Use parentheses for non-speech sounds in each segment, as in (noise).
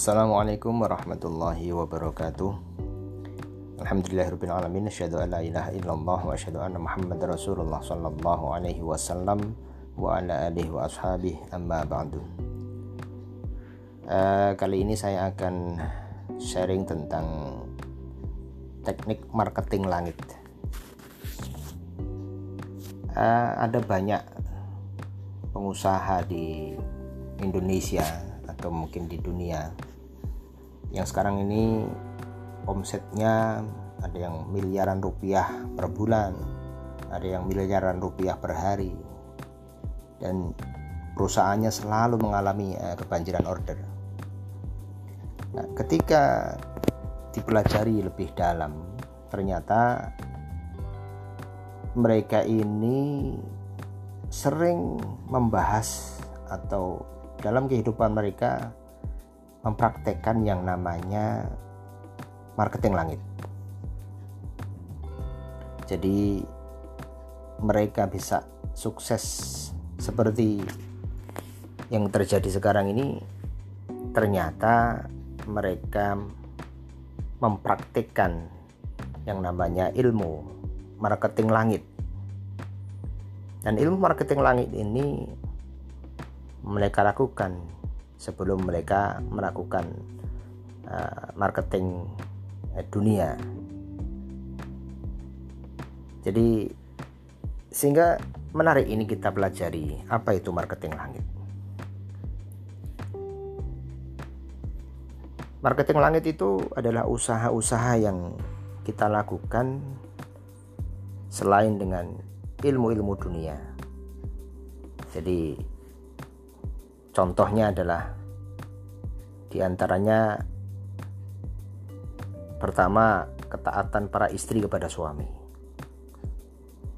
Assalamualaikum warahmatullahi wabarakatuh. Alhamdulillahirrahmanirrahim Asyadu an la ilaha illallah Wa asyadu anna Muhammad Rasulullah Sallallahu alaihi wasallam Wa ala alihi wa ashabih Amma ba'du. Uh, Kali ini saya akan sharing tentang Teknik marketing langit. Uh, Ada banyak pengusaha di Indonesia atau mungkin di dunia yang sekarang ini omsetnya ada yang miliaran rupiah per bulan ada yang miliaran rupiah per hari. Dan perusahaannya selalu mengalami uh, kebanjiran order. Nah, ketika dipelajari lebih dalam ternyata mereka ini sering membahas atau dalam kehidupan mereka mempraktekkan yang namanya marketing langit. Jadi mereka bisa sukses seperti yang terjadi sekarang ini ternyata mereka mempraktikkan yang namanya ilmu marketing langit. Dan ilmu marketing langit ini mereka lakukan sebelum mereka melakukan uh, marketing dunia. Jadi sehingga menarik ini kita pelajari apa itu marketing langit. Marketing langit itu adalah usaha-usaha yang kita lakukan selain dengan ilmu-ilmu dunia. Jadi Contohnya adalah di antaranya pertama ketaatan para istri kepada suami.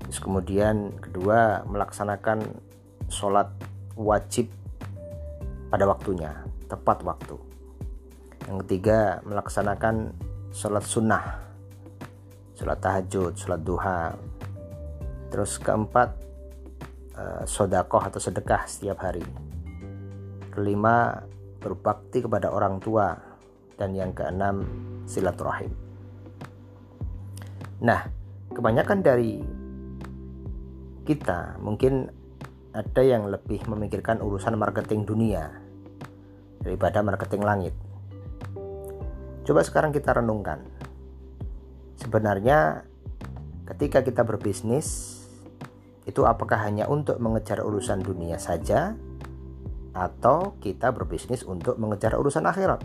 Terus kemudian kedua melaksanakan sholat wajib pada waktunya, tepat waktu. Yang ketiga melaksanakan sholat sunnah, sholat tahajud, sholat duha. Terus keempat eh, sodakoh atau sedekah setiap hari kelima berbakti kepada orang tua. Dan yang keenam silaturahim. Nah kebanyakan dari kita mungkin ada yang lebih memikirkan urusan marketing dunia daripada marketing langit. Coba sekarang kita renungkan. Sebenarnya ketika kita berbisnis itu apakah hanya untuk mengejar urusan dunia saja atau kita berbisnis untuk mengejar urusan akhirat.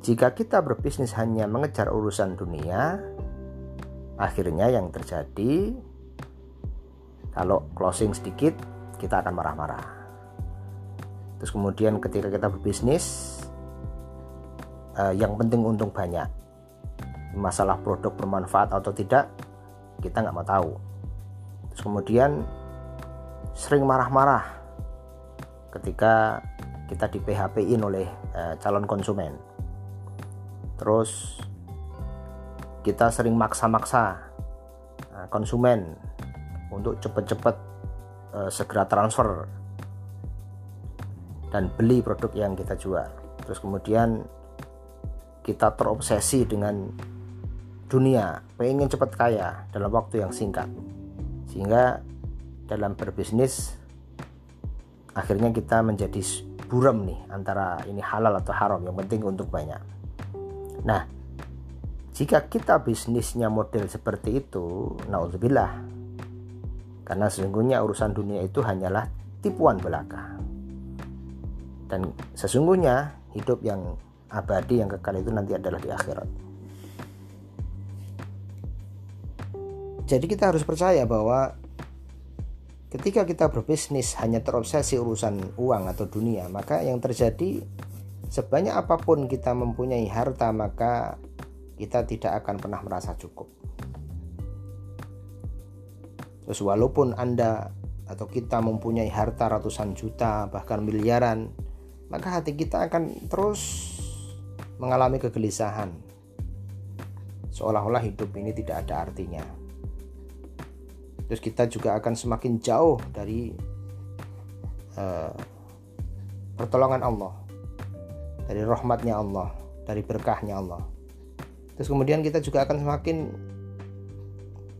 Jika kita berbisnis hanya mengejar urusan dunia, akhirnya yang terjadi kalau closing sedikit kita akan marah-marah. Terus kemudian ketika kita berbisnis eh, yang penting untung banyak. Masalah produk bermanfaat atau tidak kita nggak mau tahu. Terus kemudian sering marah-marah ketika kita di PHP-in oleh uh, calon konsumen. Terus kita sering maksa-maksa uh, konsumen untuk cepat-cepat uh, segera transfer dan beli produk yang kita jual. Terus kemudian kita terobsesi dengan dunia, pengen cepat kaya dalam waktu yang singkat. Sehingga dalam berbisnis akhirnya kita menjadi buram nih antara ini halal atau haram yang penting untuk banyak. Nah jika kita bisnisnya model seperti itu naudzubillah. Karena sesungguhnya urusan dunia itu hanyalah tipuan belaka. Dan sesungguhnya hidup yang abadi yang kekal itu nanti adalah di akhirat. Jadi kita harus percaya bahwa Ketika kita berbisnis hanya terobsesi urusan uang atau dunia, maka yang terjadi sebanyak apa pun kita mempunyai harta, maka kita tidak akan pernah merasa cukup. Terus walaupun Anda atau kita mempunyai harta ratusan juta, bahkan miliaran, maka hati kita akan terus mengalami kegelisahan. Seolah-olah hidup ini tidak ada artinya terus kita juga akan semakin jauh dari uh, pertolongan Allah. Dari rahmatnya Allah dari berkahnya Allah. Terus kemudian kita juga akan semakin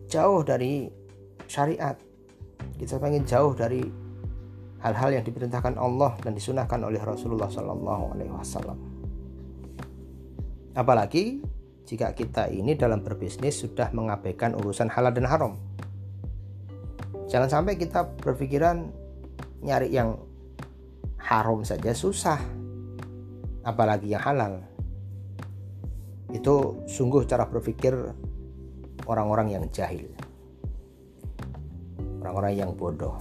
jauh dari syariat. Kita pengen jauh dari hal-hal yang diperintahkan Allah dan disunahkan oleh Rasulullah Wasallam. Apalagi jika kita ini dalam berbisnis sudah mengabaikan urusan halal dan haram jangan sampai kita berpikiran nyari yang haram saja susah apalagi yang halal. Itu sungguh cara berpikir orang-orang yang jahil orang-orang yang bodoh.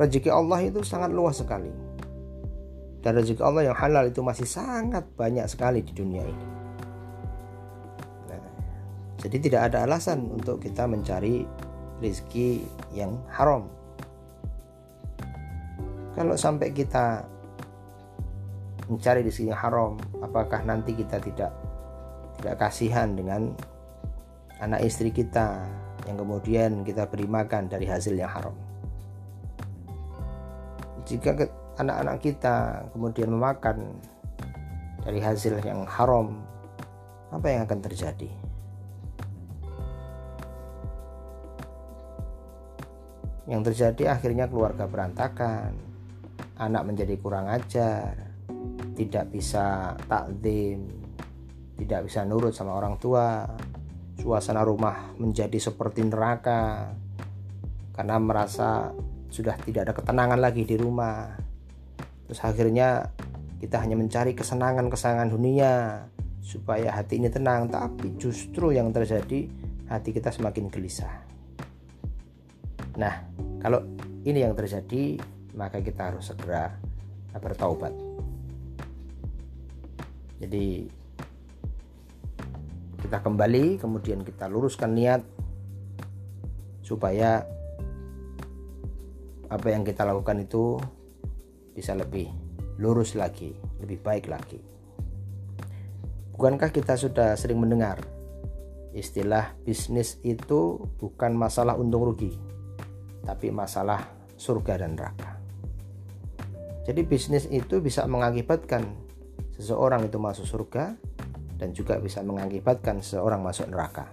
Rezeki Allah itu sangat luas sekali. Dan rezeki Allah yang halal itu masih sangat banyak sekali di dunia ini. Nah, jadi tidak ada alasan untuk kita mencari rezeki yang haram. Kalau sampai kita mencari rezeki yang haram apakah nanti kita tidak tidak kasihan dengan anak istri kita yang kemudian kita beri makan dari hasil yang haram? Jika anak-anak kita kemudian memakan dari hasil yang haram apa yang akan terjadi yang terjadi akhirnya keluarga berantakan. Anak menjadi kurang ajar. Tidak bisa takdim tidak bisa nurut sama orang tua. Suasana rumah menjadi seperti neraka. Karena merasa sudah tidak ada ketenangan lagi di rumah. Terus akhirnya kita hanya mencari kesenangan-kesenangan dunia supaya hati ini tenang. Tapi justru yang terjadi hati kita semakin gelisah nah kalau ini yang terjadi maka kita harus segera bertaubat jadi kita kembali kemudian kita luruskan niat supaya apa yang kita lakukan itu bisa lebih lurus lagi, lebih baik lagi. Bukankah kita sudah sering mendengar istilah bisnis itu bukan masalah untung rugi, tapi masalah surga dan neraka. Jadi bisnis itu bisa mengakibatkan seseorang itu masuk surga dan juga bisa mengakibatkan seseorang masuk neraka.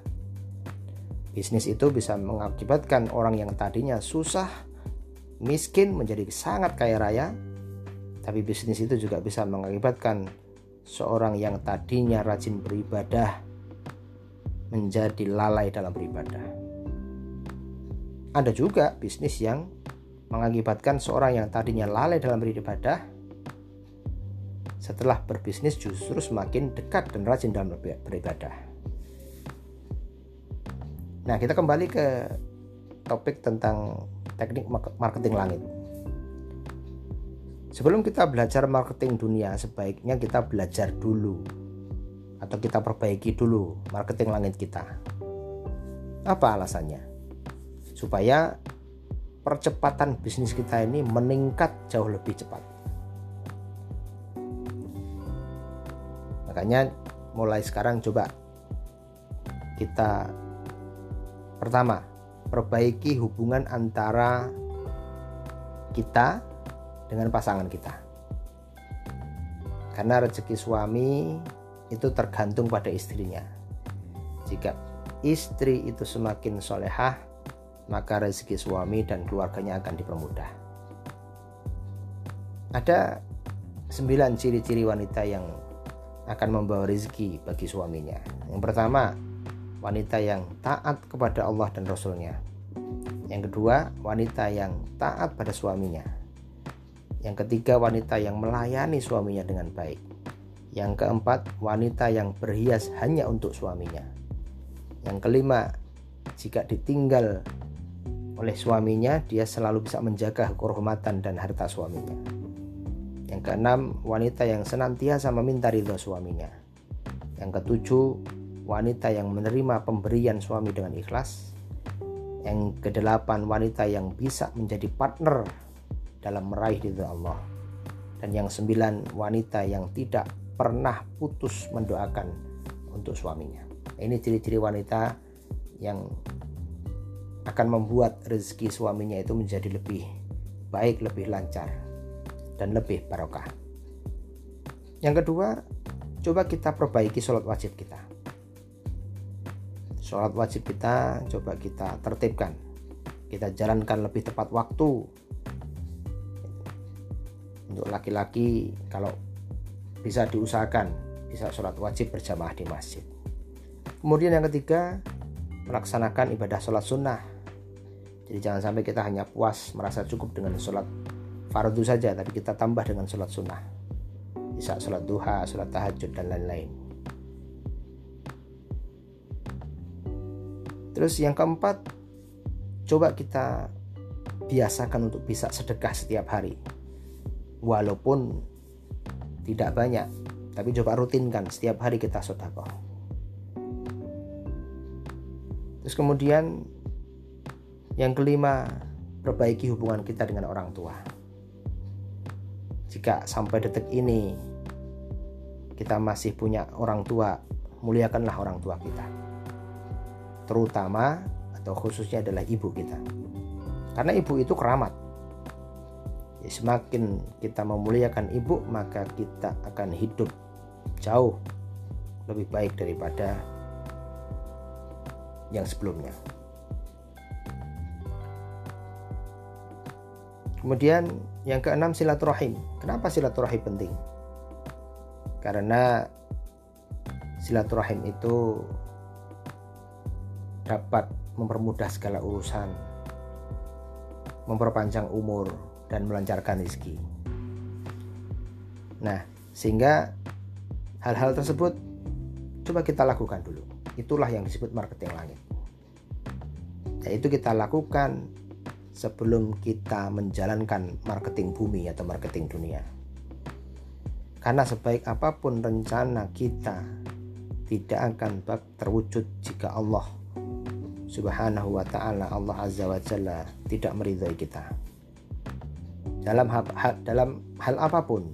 Bisnis itu bisa mengakibatkan orang yang tadinya susah, miskin menjadi sangat kaya raya, tapi bisnis itu juga bisa mengakibatkan seorang yang tadinya rajin beribadah menjadi lalai dalam beribadah. Ada juga bisnis yang mengakibatkan seorang yang tadinya lalai dalam beribadah setelah berbisnis justru semakin dekat dan rajin dalam beribadah. Nah, kita kembali ke topik tentang teknik marketing langit. Sebelum kita belajar marketing dunia, sebaiknya kita belajar dulu atau kita perbaiki dulu marketing langit kita. Apa alasannya? Supaya percepatan bisnis kita ini meningkat jauh lebih cepat. makanya mulai sekarang coba kita pertama perbaiki hubungan antara kita dengan pasangan kita karena rezeki suami itu tergantung pada istrinya jika istri itu semakin solehah maka rezeki suami dan keluarganya akan dipermudah ada sembilan ciri-ciri wanita yang akan membawa rezeki bagi suaminya. Yang pertama, wanita yang taat kepada Allah dan Rasulnya. Yang kedua, wanita yang taat pada suaminya. Yang ketiga, wanita yang melayani suaminya dengan baik. Yang keempat, wanita yang berhias hanya untuk suaminya. Yang kelima, jika ditinggal oleh suaminya, dia selalu bisa menjaga kehormatan dan harta suaminya. Yang keenam, wanita yang senantiasa meminta ridho suaminya. Yang ketujuh, wanita yang menerima pemberian suami dengan ikhlas. Yang kedelapan, wanita yang bisa menjadi partner dalam meraih ridho Allah. Dan yang sembilan, wanita yang tidak pernah putus mendoakan untuk suaminya. Ini ciri-ciri wanita yang akan membuat rezeki suaminya itu menjadi lebih baik, lebih lancar dan lebih barokah. Yang kedua, coba kita perbaiki sholat wajib kita. Sholat wajib kita coba kita tertibkan. Kita jalankan lebih tepat waktu. Untuk laki-laki kalau bisa diusahakan bisa sholat wajib berjamaah di masjid. Kemudian yang ketiga, melaksanakan ibadah sholat sunnah. Jadi jangan sampai kita hanya puas merasa cukup dengan sholat fardu saja, tapi kita tambah dengan sholat sunnah. Bisa sholat duha, sholat tahajud, dan lain-lain. Terus yang keempat, coba kita biasakan untuk bisa sedekah setiap hari. Walaupun tidak banyak, tapi coba rutinkan setiap hari kita sedekah. Terus kemudian yang kelima, perbaiki hubungan kita dengan orang tua. Jika sampai detik ini kita masih punya orang tua, muliakanlah orang tua kita. Terutama atau khususnya adalah ibu kita. Karena ibu itu keramat. Ya, semakin kita memuliakan ibu, maka kita akan hidup jauh lebih baik daripada yang sebelumnya. Kemudian yang keenam silaturahim. Kenapa silaturahim penting? Karena silaturahim itu dapat mempermudah segala urusan, memperpanjang umur dan melancarkan rezeki. Nah, sehingga hal-hal tersebut coba kita lakukan dulu. Itulah yang disebut marketing langit. Yaitu kita lakukan sebelum kita menjalankan marketing bumi atau marketing dunia. Karena sebaik apa pun rencana kita tidak akan terwujud jika Allah Subhanahu wa taala Allah Azza wa Jalla tidak meridhai kita. Dalam hal, dalam hal apa pun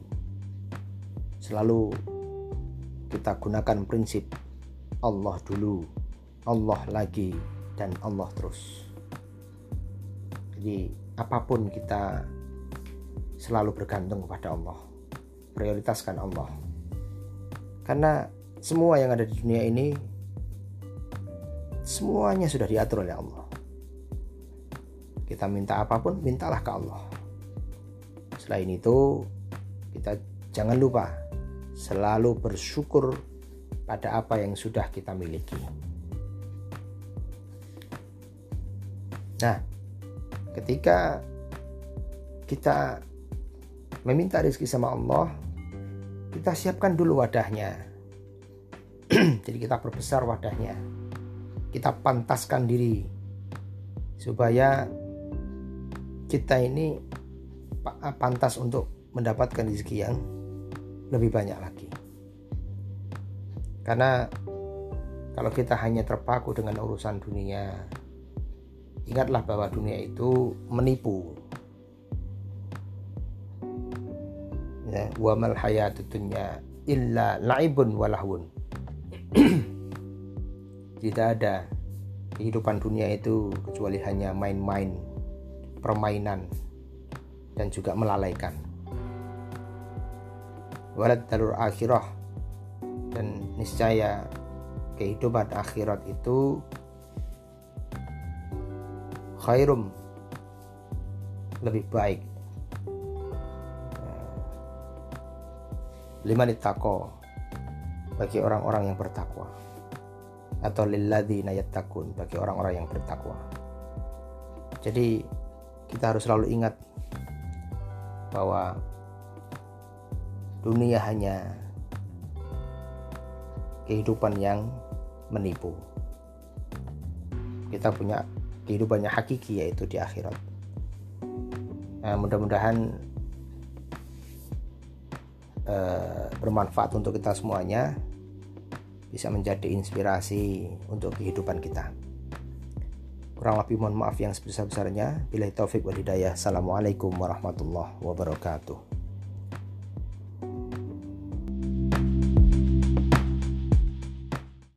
selalu kita gunakan prinsip Allah dulu, Allah lagi, dan Allah terus. Jadi apa pun kita selalu bergantung kepada Allah. Prioritaskan Allah. Karena semua yang ada di dunia ini semuanya sudah diatur oleh Allah. Kita minta apa pun, mintalah ke Allah. Selain itu, kita jangan lupa selalu bersyukur pada apa yang sudah kita miliki. Nah, ketika kita meminta rezeki sama Allah, kita siapkan dulu wadahnya. (clears throat) Jadi kita perbesar wadahnya. Kita pantaskan diri supaya kita ini pantas untuk mendapatkan rezeki yang lebih banyak lagi. Karena kalau kita hanya terpaku dengan urusan dunia, ingatlah bahwa dunia itu menipu. Ya, wa mal hayatud illa laibun walahun. (clears throat) Tidak ada kehidupan dunia itu kecuali hanya main-main, permainan dan juga melalaikan. Walad dalur akhirah dan niscaya kehidupan akhirat itu khairum. Lebih baik. Lima ditako bagi orang-orang yang bertakwa. Atau lilladzi takun bagi orang-orang yang bertakwa. Jadi kita harus selalu ingat bahwa dunia hanya kehidupan yang menipu. Kita punya kehidupannya hakiki yaitu di akhirat. Nah, mudah-mudahan uh, bermanfaat untuk kita semuanya, bisa menjadi inspirasi untuk kehidupan kita. Kurang lebih mohon maaf yang sebesar-besarnya. Bila taufik wal hidayah. Assalamualaikum warahmatullahi wabarakatuh.